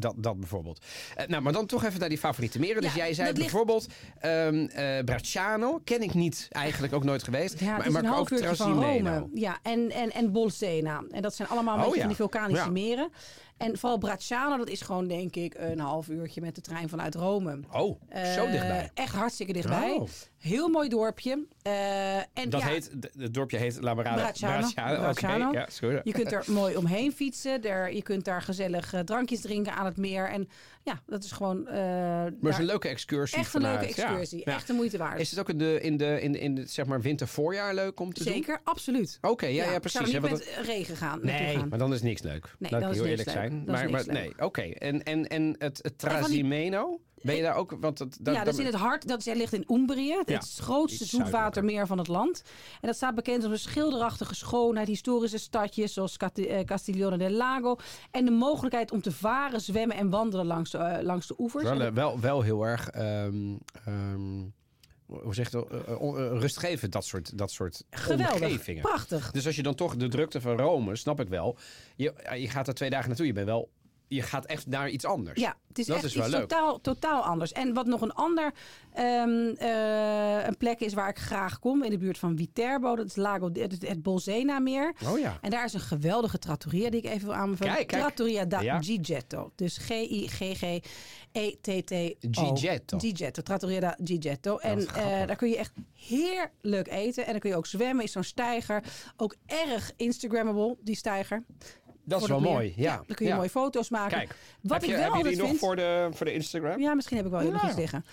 dat, dat bijvoorbeeld. Nou, maar dan toch even naar die favoriete meren. Dus Ja, jij zei ligt- bijvoorbeeld eh Bracciano. Ken ik niet, eigenlijk ook nooit geweest. Ja, maar is maar ook Trasimeno. Rome. Ja, en, en, en Bolsena. En dat zijn allemaal een Oh, beetje ja. van die vulkanische meren. En vooral Bracciano, dat is gewoon denk ik een half uurtje met de trein vanuit Rome. Oh, zo Eh, dichtbij. Echt hartstikke dichtbij. Oh. Heel mooi dorpje. Eh, en Dat ja, heet, het dorpje heet La. Bracciano. Bracciano. ja. Je kunt er [laughs] mooi omheen fietsen. Er, je kunt daar gezellig eh, drankjes drinken aan het meer. En ja, dat is gewoon... eh, Maar het is een leuke excursie echt een leuke vanuit. Excursie. Ja. Echt de moeite waard. Is het ook in de, in de, in de, in de zeg maar winter-voorjaar leuk om te doen? Zeker, absoluut. Oké, ja, ja, Ik precies. zou er hè, niet met regen gaan. Nee, gaan. maar dan is niks leuk. Nee, Laat ik is heel eerlijk leuk. zijn. Dat maar, maar nee, oké. En, en, en het, Trasimeno, ben je daar ook? Want het, dat, ja, dat is in het hart. Dat is, ligt in Umbrië. Het Ja, is het grootste zoetwatermeer van het land. En dat staat bekend om de schilderachtige schoonheid, historische stadjes zoals eh, Castiglione del Lago. En de mogelijkheid om te varen, zwemmen en wandelen langs de, eh, langs de oevers. wel, eh, wel, wel heel erg. ehm, ehm, hoe zeg je dat? On- eh, rustgevend, dat soort, dat soort Geweldig, omgevingen. prachtig. Dus als je dan toch de drukte van Rome, snap ik wel. Je, je gaat er twee dagen naartoe. Je bent wel. Je gaat echt naar iets anders. Ja, het is Dat echt is wel iets leuk. Totaal, totaal anders. En wat nog een ander ehm, eh, een plek is waar ik graag kom, in de buurt van Viterbo, dat is Lago, het, het Bolsena-meer. Oh ja. En daar is een geweldige trattoria die ik even wil aanbevelen. Kijk, kijk. Trattoria da Ja. Gigetto. Dus G-I-G-G-E-T-T-O. Gigetto. Gigetto. Trattoria da Gigetto. En eh, daar kun je echt heerlijk eten. En dan kun je ook zwemmen. Is zo'n steiger. Ook erg Instagrammable, die steiger. Dat is wel meer. mooi. Ja. dan kun je ja. mooie foto's maken. Kijk, Wat heb ik je, wel heb je die nog voor de, voor de Instagram? Ja, misschien heb ik wel heel Ja. iets liggen.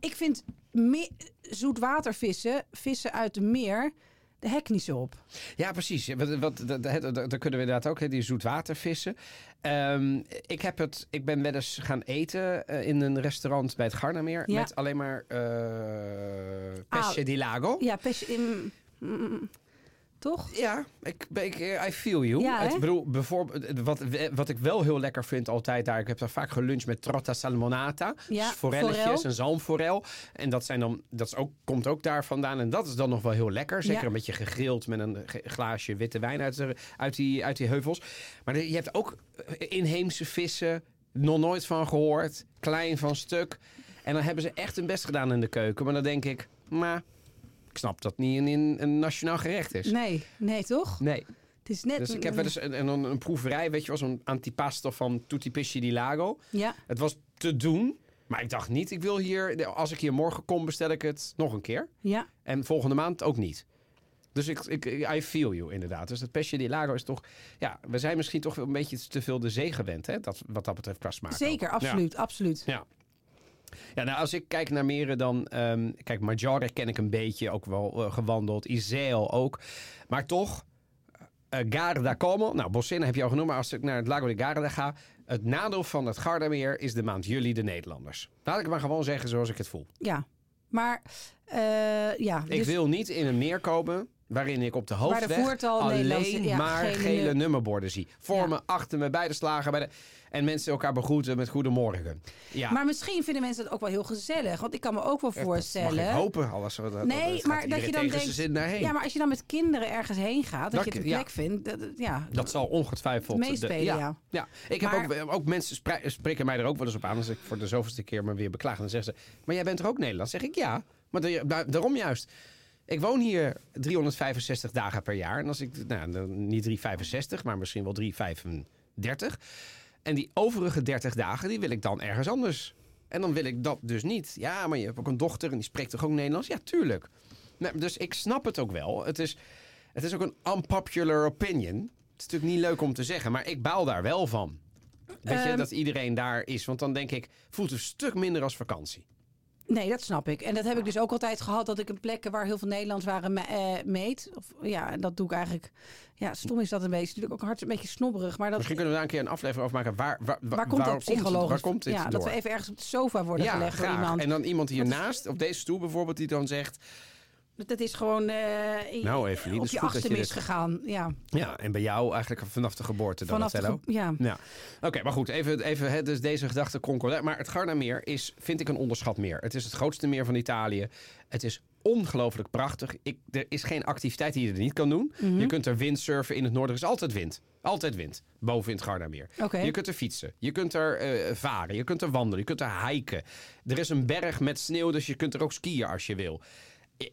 Ik vind me- zoetwatervissen, vissen uit de meer, de hek niet zo op. Ja, precies. Wat, dat kunnen we inderdaad ook, hè, die zoetwatervissen. Ehm, ik, heb het, ik ben wel eens gaan eten eh, in een restaurant bij het Gardameer. Ja. Met alleen maar eh pesce Ah. di lago. Ja, pes, mm, mm, toch? Ja, ik, ik, eh, I feel you. Ja, het, hè? bedoel, bijvoorbeeld, wat, wat ik wel heel lekker vind altijd daar. Ik heb daar vaak geluncht met trotta salmonata. Ja, dus forelletjes forel. en zalmforel. En dat, zijn dan, dat is ook, komt ook daar vandaan. En dat is dan nog wel heel lekker. Zeker Ja. een beetje gegrild met een glaasje witte wijn uit, de, uit, die, uit die heuvels. Maar je hebt ook eh, inheemse vissen. Nog nooit van gehoord. Klein van stuk. En dan hebben ze echt hun best gedaan in de keuken. Maar dan denk ik, maar ik snap dat niet een, een, een nationaal gerecht is. Nee, nee toch? Nee. Het is net... Dus ik heb wel eens een, een, een proeverij, weet je wel, zo'n antipasto van Tutti Pisci di Lago. Ja, Het was te doen, maar ik dacht niet, ik wil hier, als ik hier morgen kom, bestel ik het nog een keer. ja. En volgende maand ook niet. Dus ik, ik, I feel you inderdaad. Dus dat Pesce di Lago is toch, ja, we zijn misschien toch wel een beetje te veel de zee gewend, hè, dat, wat dat betreft qua smaak. Zeker, ook. absoluut, absoluut. Ja. Ja, nou, als ik kijk naar meren, dan... ehm, kijk, Maggiore ken ik een beetje, ook wel eh, gewandeld. Iseo ook. Maar toch... eh, Garda Como. Nou, Bossina heb je al genoemd, maar als ik naar het Lago de Garda ga... Het nadeel van het Gardameer is de maand juli de Nederlanders. Laat ik het maar gewoon zeggen zoals ik het voel. Ja, maar eh, ja. Ik dus- wil niet in een meer komen waarin ik op de hoofdweg Nederlandse- alleen ja, maar gele gele, nu- nummerborden zie. Voor Ja. me, achter me, bij de slager. Bij de... En mensen elkaar begroeten met goedemorgen. Ja, Maar misschien vinden mensen het ook wel heel gezellig. Want ik kan me ook wel mag voorstellen. ik hopen. Alles, dat, dat- Nee, maar dat je dan denkt. zijn zin daarheen. Ja, maar als je dan met kinderen ergens heen gaat, dat, Dat je het plek vindt. Dat, dat- ja, Dat zal ongetwijfeld... de- meespelen, ja. Ja, ik heb ook, ook mensen spre- spreken mij er ook wel eens op aan als ik voor de zoveelste keer me weer beklaag. Dan zeggen ze, maar jij bent er ook Nederlands? Zeg ik ja, maar da- da- daarom juist. Ik woon hier 365 dagen per jaar. En als ik, nou, niet 365, maar misschien wel 335. En die overige 30 dagen, die wil ik dan ergens anders. En dan wil ik dat dus niet. Ja, maar je hebt ook een dochter en die spreekt toch ook Nederlands? Ja, tuurlijk. Nou, dus ik snap het ook wel. Het is, het is ook een unpopular opinion. Het is natuurlijk niet leuk om te zeggen, maar ik baal daar wel van. Weet je, Ehm. dat iedereen daar is. Want dan denk ik, voelt het een stuk minder als vakantie. Nee, dat snap ik. En dat heb ik dus ook altijd gehad dat ik een plekken waar heel veel Nederlands waren me- eh, meet. Of, ja, en dat doe ik eigenlijk. Ja, stom is dat een beetje. Natuurlijk ook hard een beetje snobberig. Maar dat, Misschien kunnen we daar een keer een aflevering over maken. Waar, waar, waar komt dat psychologisch? Waar komt dit ja, door? dat we even ergens op de sofa worden ja, gelegd door iemand. En dan iemand hiernaast, op deze stoel bijvoorbeeld, die dan zegt... Dat is gewoon eh, Nou, Evelien, op je achtermis dit- gegaan. Ja, Ja, en bij jou eigenlijk vanaf de geboorte dan, vanaf de Othello? ge- ja. Ja, oké, maar goed, even, even hè, dus deze gedachte. Maar het Gardameer is, vind ik, een onderschat meer. Het is het grootste meer van Italië. Het is ongelooflijk prachtig. Ik, er is geen activiteit die je er niet kan doen. Mhm. Je kunt er windsurfen in het noorden. Er is altijd wind. Altijd wind. Boven in het Gardameer. Je kunt er fietsen. Je kunt er eh, varen. Je kunt er wandelen. Je kunt er hiken. Er is een berg met sneeuw, dus je kunt er ook skiën als je wil.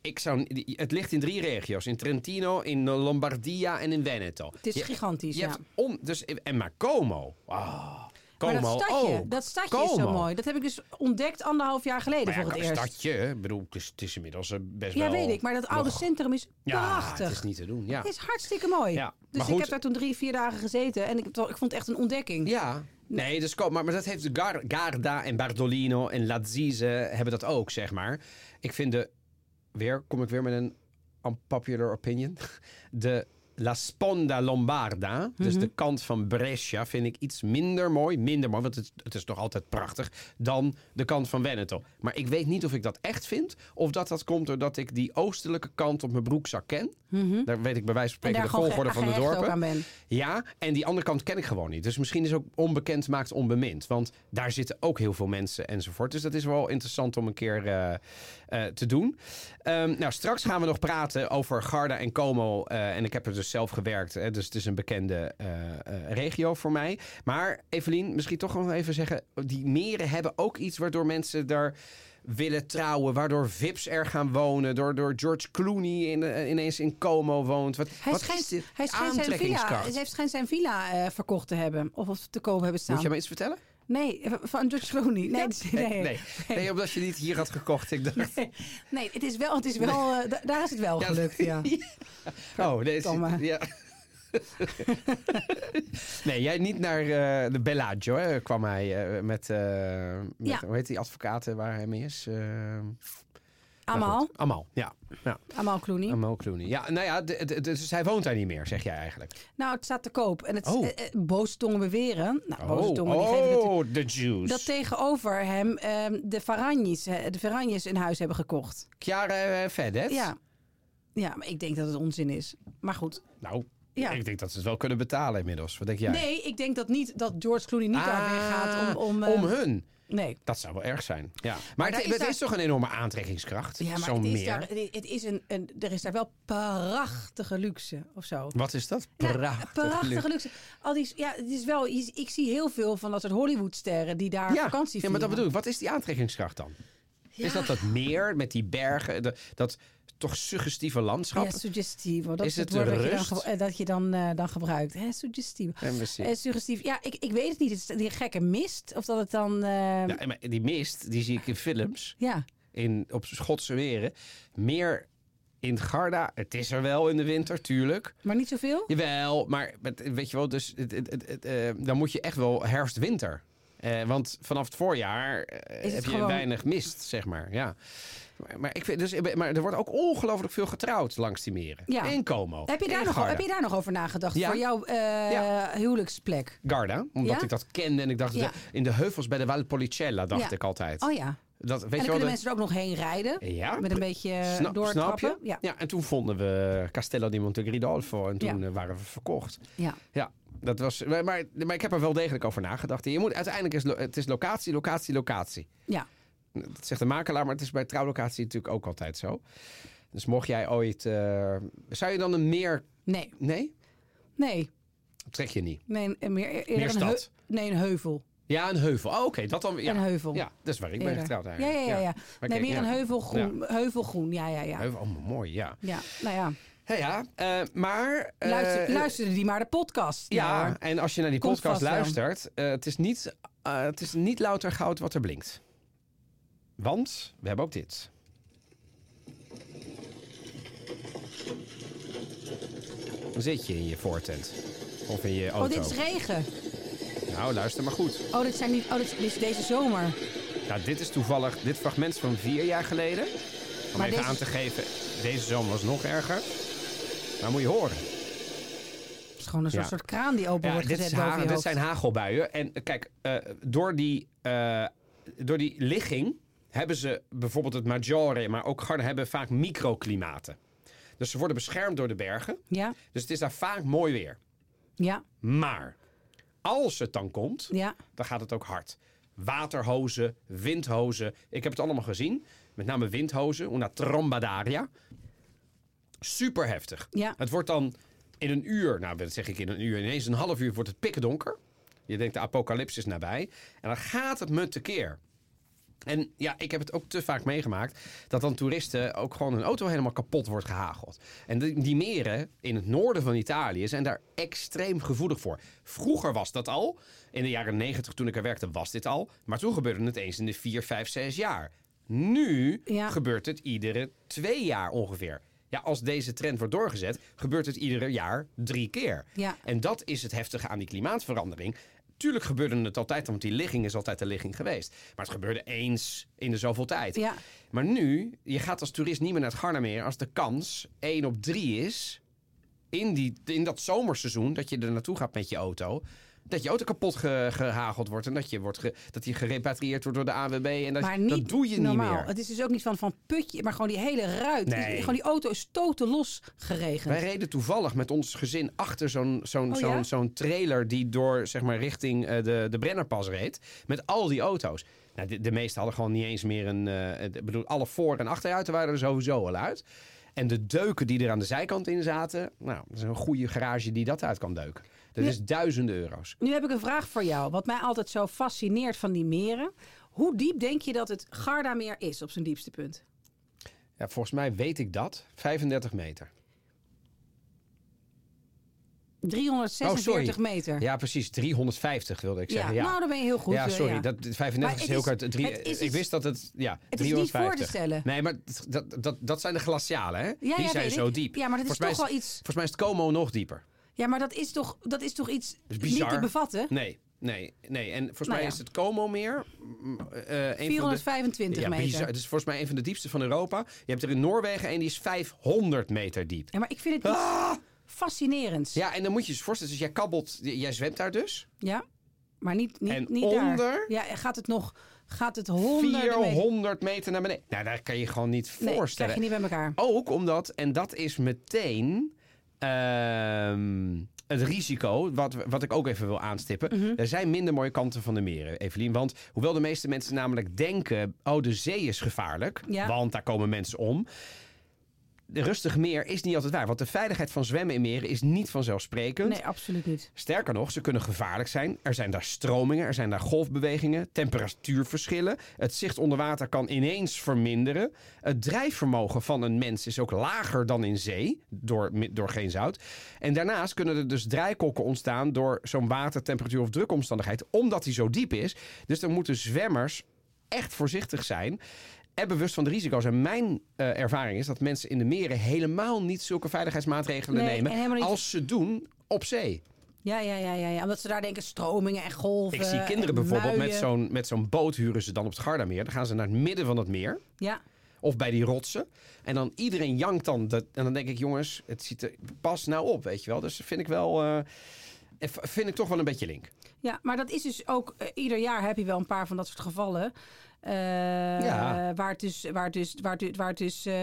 Ik zou, het ligt in drie regio's. In Trentino, in Lombardia en in Veneto. Het is Je- gigantisch, je ja. on, dus, en maar Como. Ah, Como. Maar dat stadje, oh, dat stadje is zo Como. mooi. Dat heb ik dus ontdekt anderhalf jaar geleden Maar ja, voor het eerst. stadje. Ik bedoel, het is, het is inmiddels eh, best Ja, wel... weet ik. Maar dat oude nog- centrum is Ja, prachtig. het is niet te doen. Ja. Het is hartstikke mooi. Ja, dus ik heb daar toen drie, vier dagen gezeten. En ik, ik vond het echt een ontdekking. Ja, nee, dus, maar, maar dat heeft Gar- Garda en Bardolino en Lazise hebben dat ook, zeg maar. Ik vind de, weer, kom ik weer met een unpopular opinion, [laughs] de La Sponda Lombarda, dus de kant van Brescia, vind ik iets minder mooi, minder mooi, want het, het is toch altijd prachtig, dan de kant van Veneto. Maar ik weet niet of ik dat echt vind, of dat dat komt doordat ik die oostelijke kant op mijn broekzak ken. Daar weet ik bij wijze van Mhm. spreken de volgorde van de dorpen. Ja, en die andere kant ken ik gewoon niet. Dus misschien is ook onbekend maakt onbemind. Want daar zitten ook heel veel mensen enzovoort. Dus dat is wel interessant om een keer eh, eh, te doen. Ehm, nou, straks gaan we nog praten over Garda en Como. eh, en ik heb er dus zelf gewerkt. Hè, dus het is een bekende eh, eh, regio voor mij. Maar Evelien, misschien toch nog even zeggen. Die meren hebben ook iets waardoor mensen daar willen trouwen. Waardoor Vips er gaan wonen. Door, door George Clooney in, eh, ineens in Como woont. Wat, Hij wat schijnt, is dit? hij schijnt zijn villa, hij schijnt zijn villa verkocht te hebben. Of, of te koop hebben staan. Moet je me iets vertellen? Nee, van George Clooney. Nee, nee, nee, nee. Nee, omdat je niet hier had gekocht. Ik dacht, Nee, het is wel, het is wel eh, da- daar is het wel Ja, gelukt, ja. [laughs] oh, Verdomme. ja. [laughs] nee, jij niet naar eh, de Bellagio, hè, kwam hij eh, met, met Ja. hoe heet die advocaten waar hij mee is? Amal. Amal, ja. ja. Amal Clooney. Amal Clooney. Ja, nou ja, dus hij woont daar niet meer, zeg jij eigenlijk. Nou, het staat te koop. En het Oh. eh, eh, boze tongen beweren. Nou, boze Oh, tongen oh de Jews. dat tegenover hem ehm, de Faranjes, de Faranjes een huis hebben gekocht. Chiara eh, Fedez? Ja. Ja, maar ik denk dat het onzin is. Maar goed. Nou, Ja. ik denk dat ze het wel kunnen betalen inmiddels. Wat denk jij? Nee, ik denk dat niet dat George Clooney niet daar weggaat om... Om, om eh, hun. Nee. Dat zou wel erg zijn. Ja. Maar, het, is het daar- is toch een enorme aantrekkingskracht? Ja, maar het is, meer. daar, het is een, een, er is daar wel prachtige luxe of zo. Wat is dat? Ja, Prachtig. prachtige luxe. Al die, ja, het is wel, ik zie heel veel van dat soort Hollywoodsterren die daar Ja, vakantie ja, maar dat vieren. bedoel ik. Wat is die aantrekkingskracht dan? Is dat dat meer met die bergen, dat toch suggestieve landschap? Ja, suggestief. Dat Is het woord dat je dan, eh, dat je dan, eh, dan gebruikt. Hè, suggestief. En precies. Eh, suggestief. Ja, ik, ik weet het niet. Is die gekke mist? Of dat het dan... eh, Ja, maar die mist, die zie ik in films, ja. in, op Schotse meren. Meer in Garda. Het is er wel in de winter, tuurlijk. maar niet zoveel? Jawel, maar weet je wel, dus het, het, het, dan moet je echt wel herfst-winter. Eh, want vanaf het voorjaar eh, heb je gewoon- weinig mist, zeg maar. Ja. Maar, maar, ik vind, dus, maar er wordt ook ongelooflijk veel getrouwd langs die meren. Ja. In Como. Heb je, daar nog, heb je daar nog over nagedacht? Ja. Voor jouw eh, Ja. huwelijksplek? Garda, omdat ik dat kende en ik dacht, in de heuvels bij de Valpolicella dacht ik altijd. Oh ja. Dat, weet en je dan wel, kunnen de- mensen er ook nog heen rijden. Ja, Met een beetje eh, Snap, doortrappen. je? Ja. Ja, en toen vonden we Castello di Monte Gridolfo en toen Ja. eh, waren we verkocht. Ja. Ja, dat was. Maar, maar, ik heb er wel degelijk over nagedacht. Je moet, uiteindelijk is het is locatie, locatie, locatie. ja. Dat zegt de makelaar, maar het is bij trouwlocatie natuurlijk ook altijd zo. Dus mocht jij ooit. eh, zou je dan een meer. Nee. Nee? Nee. Trek je niet. Nee, een- meer, een stad. nee, een heuvel. Ja, een heuvel. Oh, oké, dat dan. Ja. Een heuvel. Ja, dat is waar ik ben Eerder. getrouwd Ja, eigenlijk. ja, ja. ja. Nee, meer ja. een heuvelgroen. Heuvelgroen, ja, ja, ja. Heuvel, oh, mooi, ja. Ja, nou ja. Ja, ja eh, maar. eh, Luister, luisterde die maar de podcast. Ja, en als je naar die Komt podcast luistert, het, is niet, het is niet louter goud wat er blinkt. Want we hebben ook dit. Dan zit je in je voortent. Of in je Oh, auto. dit is regen. Nou, luister maar goed. Oh, dit, zijn niet, oh, dit, is- deze zomer. Nou, dit is toevallig dit fragment is van vier jaar geleden. Om Maar even deze- aan te geven, deze zomer was nog erger. Maar moet je horen. Het is gewoon een soort, Ja. soort kraan die open Ja, wordt dit, gezet boven je dit zijn hagelbuien. En eh, kijk, eh, door, die, eh, door die ligging hebben ze bijvoorbeeld het Maggiore, maar ook Garda hebben vaak microklimaten. Dus ze worden beschermd door de bergen. Ja, Dus het is daar vaak mooi weer. ja, Maar als het dan komt, ja. dan gaat het ook hard. Waterhozen, windhozen. Ik heb het allemaal gezien. Met name windhozen, una trombadaria. Super heftig. Ja. Het wordt dan in een uur, nou dat zeg ik in een uur, ineens een half uur wordt het pikken donker. Je denkt de apocalyps is nabij. En dan gaat het me tekeer. En ja, ik heb het ook te vaak meegemaakt dat dan toeristen ook gewoon hun auto helemaal kapot wordt gehageld. En die, die meren in het noorden van Italië zijn daar extreem gevoelig voor. Vroeger was dat al. In de jaren negentig toen ik er werkte was dit al. Maar toen gebeurde het eens in de vier, vijf, zes jaar. Nu Ja. gebeurt het iedere twee jaar ongeveer. Ja, als deze trend wordt doorgezet, gebeurt het iedere jaar drie keer. Ja. En dat is het heftige aan die klimaatverandering. Tuurlijk gebeurde het altijd, want die ligging is altijd de ligging geweest. Maar het gebeurde eens in de zoveel tijd. Ja. Maar nu, je gaat als toerist niet meer naar het Garda meer als de kans 1 op 3 is. In, die, in dat zomerseizoen dat je er naartoe gaat met je auto. Dat je auto kapot ge- gehageld wordt. En dat je, wordt ge- dat die gerepatrieerd wordt door de AWB. En dat, Maar niet dat doe je normaal. niet meer. Het is dus ook niet van, van putje, maar gewoon die hele ruit. Nee. Gewoon die auto is toten los geregend. Wij reden toevallig met ons gezin achter zo'n zo'n Oh, zo'n ja? zo'n trailer die door zeg maar richting eh, de, de Brennerpas reed. Met al die auto's. Nou, de, de meeste hadden gewoon niet eens meer een. ik bedoel, alle voor- en achteruiten waren er sowieso al uit. En de deuken die er aan de zijkant in zaten. Nou, dat is een goede garage die dat uit kan deuken. Dat is duizenden euro's. Nu heb ik een vraag voor jou. Wat mij altijd zo fascineert van die meren. Hoe diep denk je dat het Gardameer is op zijn diepste punt? Ja, volgens mij weet ik dat. 35 meter. 346 meter. Ja, precies. 350 wilde ik zeggen. Ja, nou dan ben je heel goed. ja eh, sorry. ja. Dat, 35 Maar is heel is- kort. Drie, het is ik wist dat het... Ja, Het is niet voor 350. te stellen. Nee, maar dat, dat, dat zijn de glacialen, hè? Ja, Die zijn zo ik. diep. Ja, maar dat is volgens toch wel iets- Volgens mij is het Como nog dieper. Ja, maar dat is toch, dat is toch iets is niet te bevatten? Nee, nee, nee. En volgens Nou mij is het Como meer... mm, eh, van de- 425 meter. bizar. Het is volgens mij een van de diepste van Europa. Je hebt er in Noorwegen een die is 500 meter diep. Ja, maar ik vind het Ah! Fascinerends. Ja, en dan moet je je voorstellen, dus jij kabbelt, jij zwemt daar dus. Ja, maar niet, niet, En niet onder? daar. Ja, gaat het nog, gaat het honderden meter? 400 meter naar beneden. Nou, daar kan je gewoon niet Nee, voorstellen. krijg je niet bij elkaar. Ook omdat, en dat is meteen ehm, het risico, wat, wat ik ook even wil aanstippen. Mhm. Er zijn minder mooie kanten van de meren, Evelien. Want hoewel de meeste mensen namelijk denken, oh, de zee is gevaarlijk, Ja. want daar komen mensen om. De rustige meer is niet altijd waar. Want de veiligheid van zwemmen in meren is niet vanzelfsprekend. Nee, absoluut niet. Sterker nog, ze kunnen gevaarlijk zijn. Er zijn daar stromingen, er zijn daar golfbewegingen, temperatuurverschillen. Het zicht onder water kan ineens verminderen. Het drijfvermogen van een mens is ook lager dan in zee, door, door geen zout. En daarnaast kunnen er dus draaikokken ontstaan door zo'n watertemperatuur of drukomstandigheid, omdat die zo diep is. Dus dan moeten zwemmers echt voorzichtig zijn. En bewust van de risico's. En mijn eh, ervaring is dat mensen in de meren helemaal niet zulke veiligheidsmaatregelen Nee, nemen. niet- als ze doen op zee. Ja, ja, ja, ja, ja. Omdat ze daar denken stromingen en golven. Ik zie kinderen en bijvoorbeeld met zo'n, met zo'n boot huren ze dan op het Gardameer. Dan gaan ze naar het midden van het meer. Ja, Of bij die rotsen. En dan iedereen jankt dan. Dat, en dan denk ik, jongens, het ziet er pas nou op, weet je wel. Dus vind ik wel... eh, vind ik toch wel een beetje link. ja, maar dat is dus ook... eh, ieder jaar heb je wel een paar van dat soort gevallen. Eh, Ja. Waar het dus, waar het dus, waar het, waar het dus eh,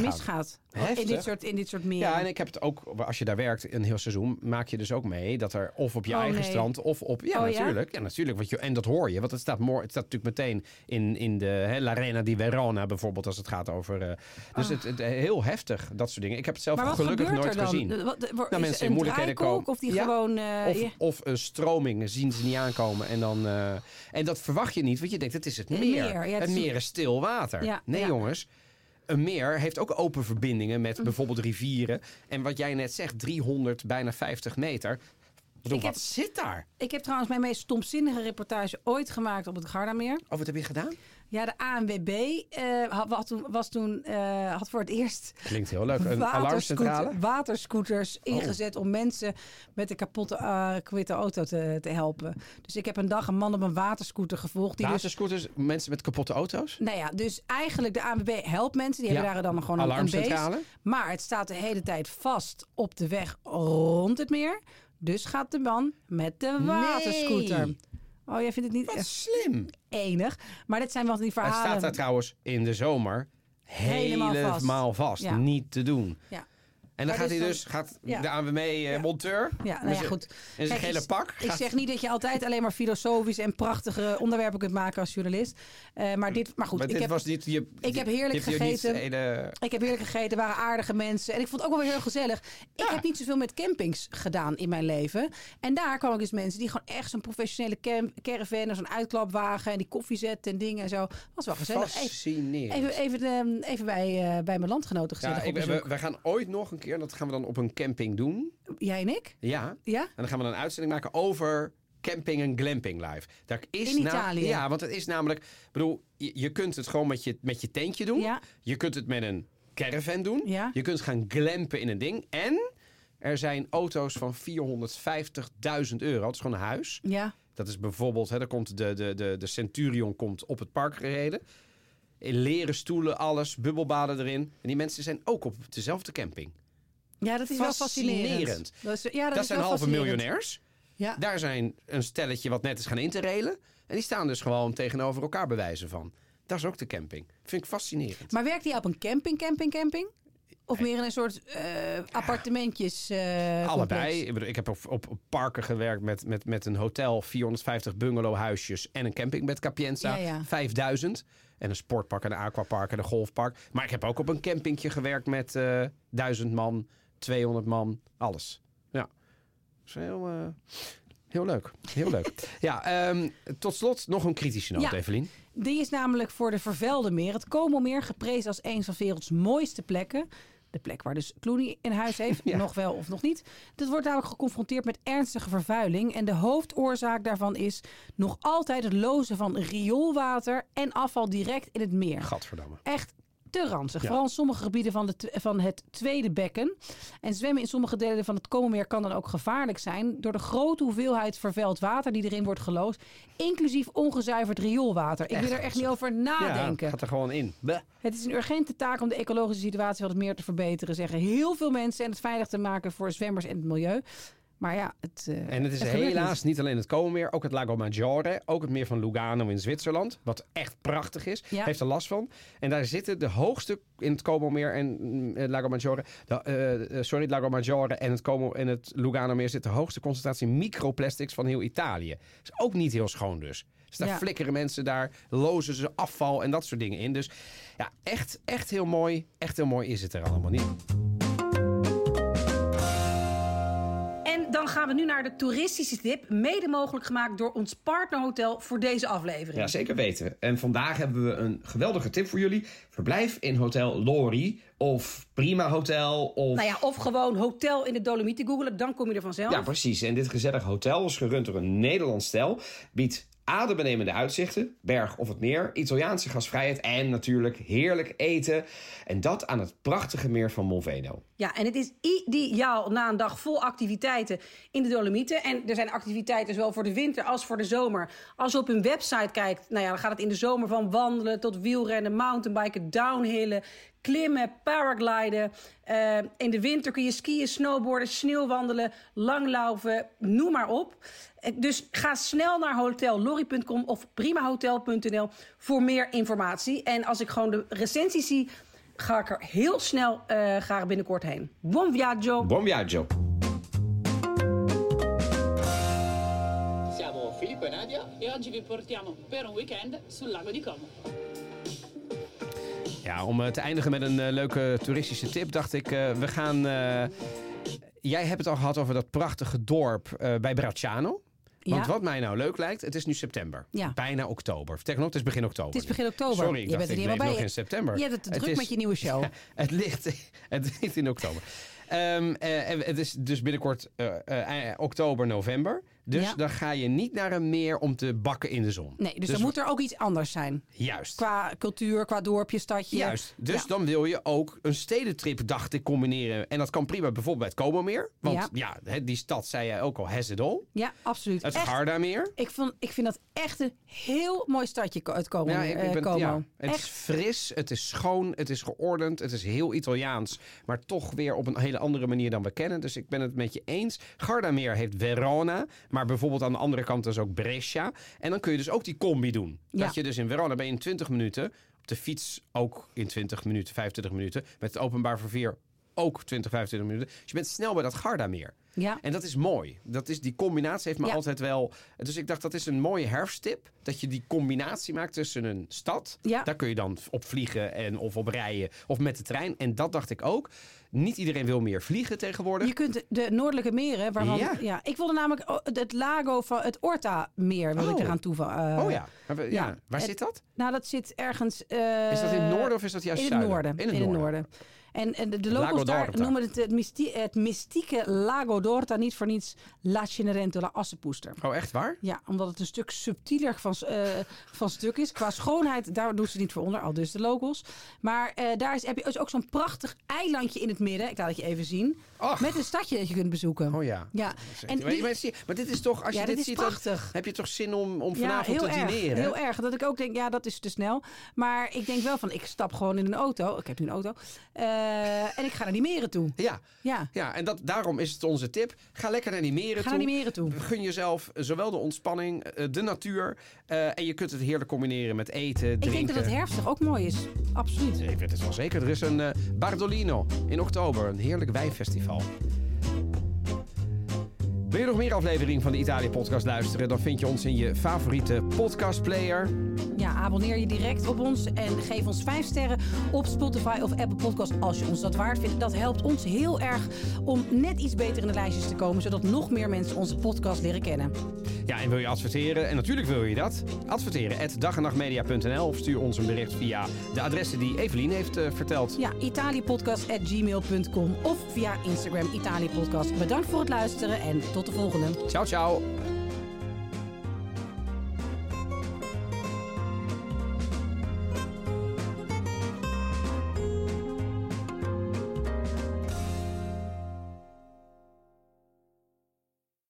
misgaat. In dit soort, in dit soort meren. Ja, en ik heb het ook, als je daar werkt een heel seizoen, maak je dus ook mee dat er of op je Oh, eigen nee. strand of op. Ja, Oh, ja? natuurlijk. Ja, natuurlijk. Want je, en dat hoor je, want het staat, mooi, het staat natuurlijk meteen in, in de hè, L'Arena di Verona bijvoorbeeld, als het gaat over. eh, dus het, het, heel heftig, dat soort dingen. Ik heb het zelf Ah. maar wat gelukkig gebeurt nooit er dan? gezien. Wat, Nou, mensen in moeilijkheden komen. Of die Ja. gewoon... Of, of een stroming zien ze niet aankomen. En, dan, en dat verwacht je niet, want je denkt, het is Het meer. Meer, ja, het meer is stil water. Ja, nee, ja. jongens. Een meer heeft ook open verbindingen met bijvoorbeeld rivieren. En wat jij net zegt, 300, bijna 50 meter. Ik bedoel, Ik wat heb- zit daar? Ik heb trouwens mijn meest stomzinnige reportage ooit gemaakt op het Gardameer. Oh, wat heb je gedaan? Ja, de ANWB eh, had, was toen, was toen, eh, had voor het eerst Klinkt heel leuk. Een waterscooter, waterscooters Oh. ingezet om mensen met een kapotte kwitte auto te, te helpen. Dus ik heb een dag een man op een waterscooter gevolgd. Die dus, Waterscooters, mensen met kapotte auto's? nou ja, dus eigenlijk de ANWB helpt mensen. Die Ja. hebben daar dan gewoon een, een Alarmcentrale? Maar het staat de hele tijd vast op de weg rond het meer. Dus gaat de man met de waterscooter. Nee. Oh, jij vindt het niet Wat echt slim. enig. Maar dit zijn wel die Het verhalen. staat daar trouwens in de zomer Helemaal helemaal vast. vast. Ja. Niet te doen. Ja. En dan gaat hij dus gaat ja. de ANWB-monteur... Ja, nou ja, goed. In zijn gele ik- pak. Ik gaat- zeg niet dat je altijd alleen maar filosofisch en prachtige onderwerpen kunt maken als journalist. Eh, maar, dit, maar goed, maar ik dit heb, was niet... Je, ik heb heerlijk niet gegeten. hele- ik heb heerlijk gegeten, waren aardige mensen. En ik vond het ook wel weer heel gezellig. Ik heb niet zoveel met campings gedaan in mijn leven. En daar kwam ik dus mensen die gewoon echt zo'n professionele camp, caravan... en zo'n uitklapwagen en die koffie zetten en dingen en zo. was wel gezellig. Fascinerend. even, even, ehm, even bij, eh, bij mijn landgenoten gezellig ja, ik, we, we gaan ooit nog een keer, dat gaan we dan op een camping doen. Jij en ik? Ja. Ja? En dan gaan we dan een uitzending maken over camping en glamping live. Daar is In Italië? Ja, want het is namelijk... Bedoel, je, je kunt het gewoon met je, met je tentje doen. Ja. Je kunt het met een caravan doen. Ja. Je kunt gaan glampen in een ding. En er zijn auto's van 450.000 euro. Het is gewoon een huis. Ja. Dat is bijvoorbeeld, hè, daar komt de, de, de, de Centurion komt op het park gereden. In leren stoelen, alles, bubbelbaden erin. En die mensen zijn ook op dezelfde camping. Ja, dat is wel fascinerend. Dat, is, ja, dat, Dat, is zijn halve miljonairs. Ja. Daar zijn een stelletje wat net is gaan interrailen. En die staan dus gewoon tegenover elkaar bewijzen van. Dat is ook de camping. Vind ik fascinerend. Maar werkt hij op een camping, camping, camping? Of meer in een soort eh, appartementjes? eh, Allebei. complex? Ik, bedoel, ik heb op, op op parken gewerkt met, met, met een hotel, 450 bungalowhuisjes en een camping met Capienza. Ja, ja. 5000. En een sportpark en een aquapark en een golfpark. Maar ik heb ook op een campingje gewerkt met eh 1000 man, 200 man, alles. Ja. Dat is heel, eh, heel leuk. Heel leuk. [laughs] Ja, ehm, tot slot nog een kritische noot, Ja. Evelien. Die is namelijk voor de vervuilde meer. Het Komelmeer geprezen als een van werelds mooiste plekken. De plek waar dus Clooney in huis [laughs] heeft, Ja. nog wel of nog niet. Dat wordt namelijk geconfronteerd met ernstige vervuiling. En de hoofdoorzaak daarvan is nog altijd het lozen van rioolwater en afval direct in het meer. Gadverdamme. echt te ranzig. Ja. Vooral in sommige gebieden van, de, van het tweede bekken. En zwemmen in sommige delen van het Komenmeer kan dan ook gevaarlijk zijn... door de grote hoeveelheid vervuild water die erin wordt geloosd... inclusief ongezuiverd rioolwater. Ik wil er echt niet over Ja, nadenken. gaat er gewoon in. Bleh. Het is een urgente taak om de ecologische situatie van het meer te verbeteren... zeggen heel veel mensen... en het veilig te maken voor zwemmers en het milieu. Maar ja, het eh, En het is helaas niet. niet alleen het Comermeer, ook het Lago Maggiore, ook het meer van Lugano in Zwitserland, wat echt prachtig is, Ja. heeft er last van. En daar zitten de hoogste in het Comermeer en het Lago Maggiore, de, eh, eh, sorry, het Lago Maggiore en het Como en het Lugano-meer zit de hoogste concentratie microplastics van heel Italië. is ook niet heel schoon dus. Dus daar Ja. flikkeren mensen, daar lozen ze afval en dat soort dingen in. Dus ja, echt, echt heel mooi. Echt heel mooi is het er allemaal niet. Dan gaan we nu naar de toeristische tip. Mede mogelijk gemaakt door ons partnerhotel voor deze aflevering. Ja, zeker weten. En vandaag hebben we een geweldige tip voor jullie. Verblijf in Hotel Lori of Prima Hotel of... Nou ja, of gewoon hotel in de Dolomieten googelen, dan kom je er vanzelf. Ja, precies. En dit gezellig hotel is gerund door een Nederlands stel. Biedt adembenemende uitzichten, berg of het meer, Italiaanse gasvrijheid en natuurlijk heerlijk eten. En dat aan het prachtige meer van Molveno. Ja, en het is ideaal na een dag vol activiteiten in de Dolomieten. En er zijn activiteiten zowel voor de winter als voor de zomer. Als je op hun website kijkt, nou ja, dan gaat het in de zomer van wandelen tot wielrennen, mountainbiken, downhillen, klimmen, paragliden. Uh, in de winter kun je skiën, snowboarden, sneeuwwandelen, langlaufen, noem maar op. Dus ga snel naar hotellorry.com of primahotel.nl voor meer informatie. En als ik gewoon de recensie zie, ga ik er heel snel uh, graag binnenkort heen. Buon viaggio! Buon viaggio! Siamo Filippo e Nadia e oggi vi portiamo per un weekend sul lago di Como. Ja, om te eindigen met een uh, leuke toeristische tip, dacht ik, uh, we gaan. Jij hebt het al gehad over dat prachtige dorp bij Bracciano. Want Ja. wat mij nou leuk lijkt, het is nu september. Ja. Bijna oktober. Vertel nog, het is begin oktober. Het is begin oktober. Sorry, ik je bent er helemaal bij. nog in september. Je hebt het te druk is- met je nieuwe show. [laughs] Het ligt, het ligt in oktober. Eh, en het is dus binnenkort eh, eh, eh, oktober, november. Dus Ja. dan ga je niet naar een meer om te bakken in de zon. Nee, dus, dan moet er ook iets anders zijn. Juist. Qua cultuur, qua dorpje, stadje. Juist. Dus Ja. dan wil je ook een stedentrip, dacht ik, combineren. En dat kan prima bijvoorbeeld bij het Komomeer. Want Ja. die stad, zei jij ook al, has it all. Ja, absoluut. Het Gardameer. ik, vond, ik vind dat echt een heel mooi stadje, het Como. Ja, ik, ik eh, ben, Como. ja, het is echt. fris, het is schoon, het is geordend, het is heel Italiaans. Maar toch weer op een hele andere manier dan we kennen. Dus ik ben het met je eens. Gardameer heeft Verona, maar bijvoorbeeld aan de andere kant is ook Brescia. En dan kun je dus ook die combi doen. Ja. Dat je dus in Verona ben je in 20 minuten, op de fiets ook in 20 minuten, 25 minuten. Met het openbaar vervoer ook 20, 25 minuten. Dus je bent snel bij dat Gardameer. Ja. En dat is mooi. Dat is, die combinatie heeft me Ja. altijd wel... Dus ik dacht, dat is een mooie herfsttip. Dat je die combinatie maakt tussen een stad. Ja. Daar kun je dan op vliegen en, of op rijden. Of met de trein. En dat dacht ik ook. Niet iedereen wil meer vliegen tegenwoordig. Je kunt de noordelijke meren, waarvan... Ja. Ja. ik wilde namelijk oh, het lago van het Orta-meer wil ik Oh. eraan toevoegen. oh ja. Ja. ja. Waar Het- zit dat? Nou, dat zit ergens... eh, Is dat in het noorden of is dat juist in het zuiden? noorden. In het noorden. En, en de, locals daar noemen het het, mysti- het mystieke Lago d'Orta niet voor niets La Cenerentola Assepoester. Oh, echt waar? Ja, omdat het een stuk subtieler van, eh, van stuk is. Qua schoonheid, daar doen ze niet voor onder, al dus de locals. Maar eh, daar is, heb je ook zo'n prachtig eilandje in het midden. Ik laat het je even zien. Met een stadje dat je kunt bezoeken. Oh ja. Ja, En maar, die- maar dit is toch, als Ja, je dit ziet, dan heb je toch zin om, om ja, vanavond heel te erg. dineren? Heel erg. Dat ik ook denk, ja, dat is te snel. Maar ik denk wel van, ik stap gewoon in een auto. Ik heb nu een auto. Eh, en ik ga naar die meren toe. Ja, Ja, ja, en dat, daarom is het onze tip. Ga lekker naar die meren ga toe. naar die meren toe. Gun jezelf zowel de ontspanning, eh, de natuur. eh, en je kunt het heerlijk combineren met eten, drinken. Ik denk dat het herfstig ook mooi is. Absoluut. Ik weet het wel zeker. Er is een eh, Bardolino in oktober. Een heerlijk wijnfestival. Wil je nog meer afleveringen van de Italië-podcast luisteren? Dan vind je ons in je favoriete podcastplayer. Ja, abonneer je direct op ons en geef ons 5 sterren op Spotify of Apple Podcast als je ons dat waard vindt. Dat helpt ons heel erg om net iets beter in de lijstjes te komen, zodat nog meer mensen onze podcast leren kennen. Ja, en wil je adverteren? En natuurlijk wil je dat. Adverteren at dagennachtmedia.nl of stuur ons een bericht via de adressen die Evelien heeft eh, verteld. Ja, italiepodcast.gmail.com of via Instagram Italiepodcast. Bedankt voor het luisteren en tot de volgende. Ciao, ciao.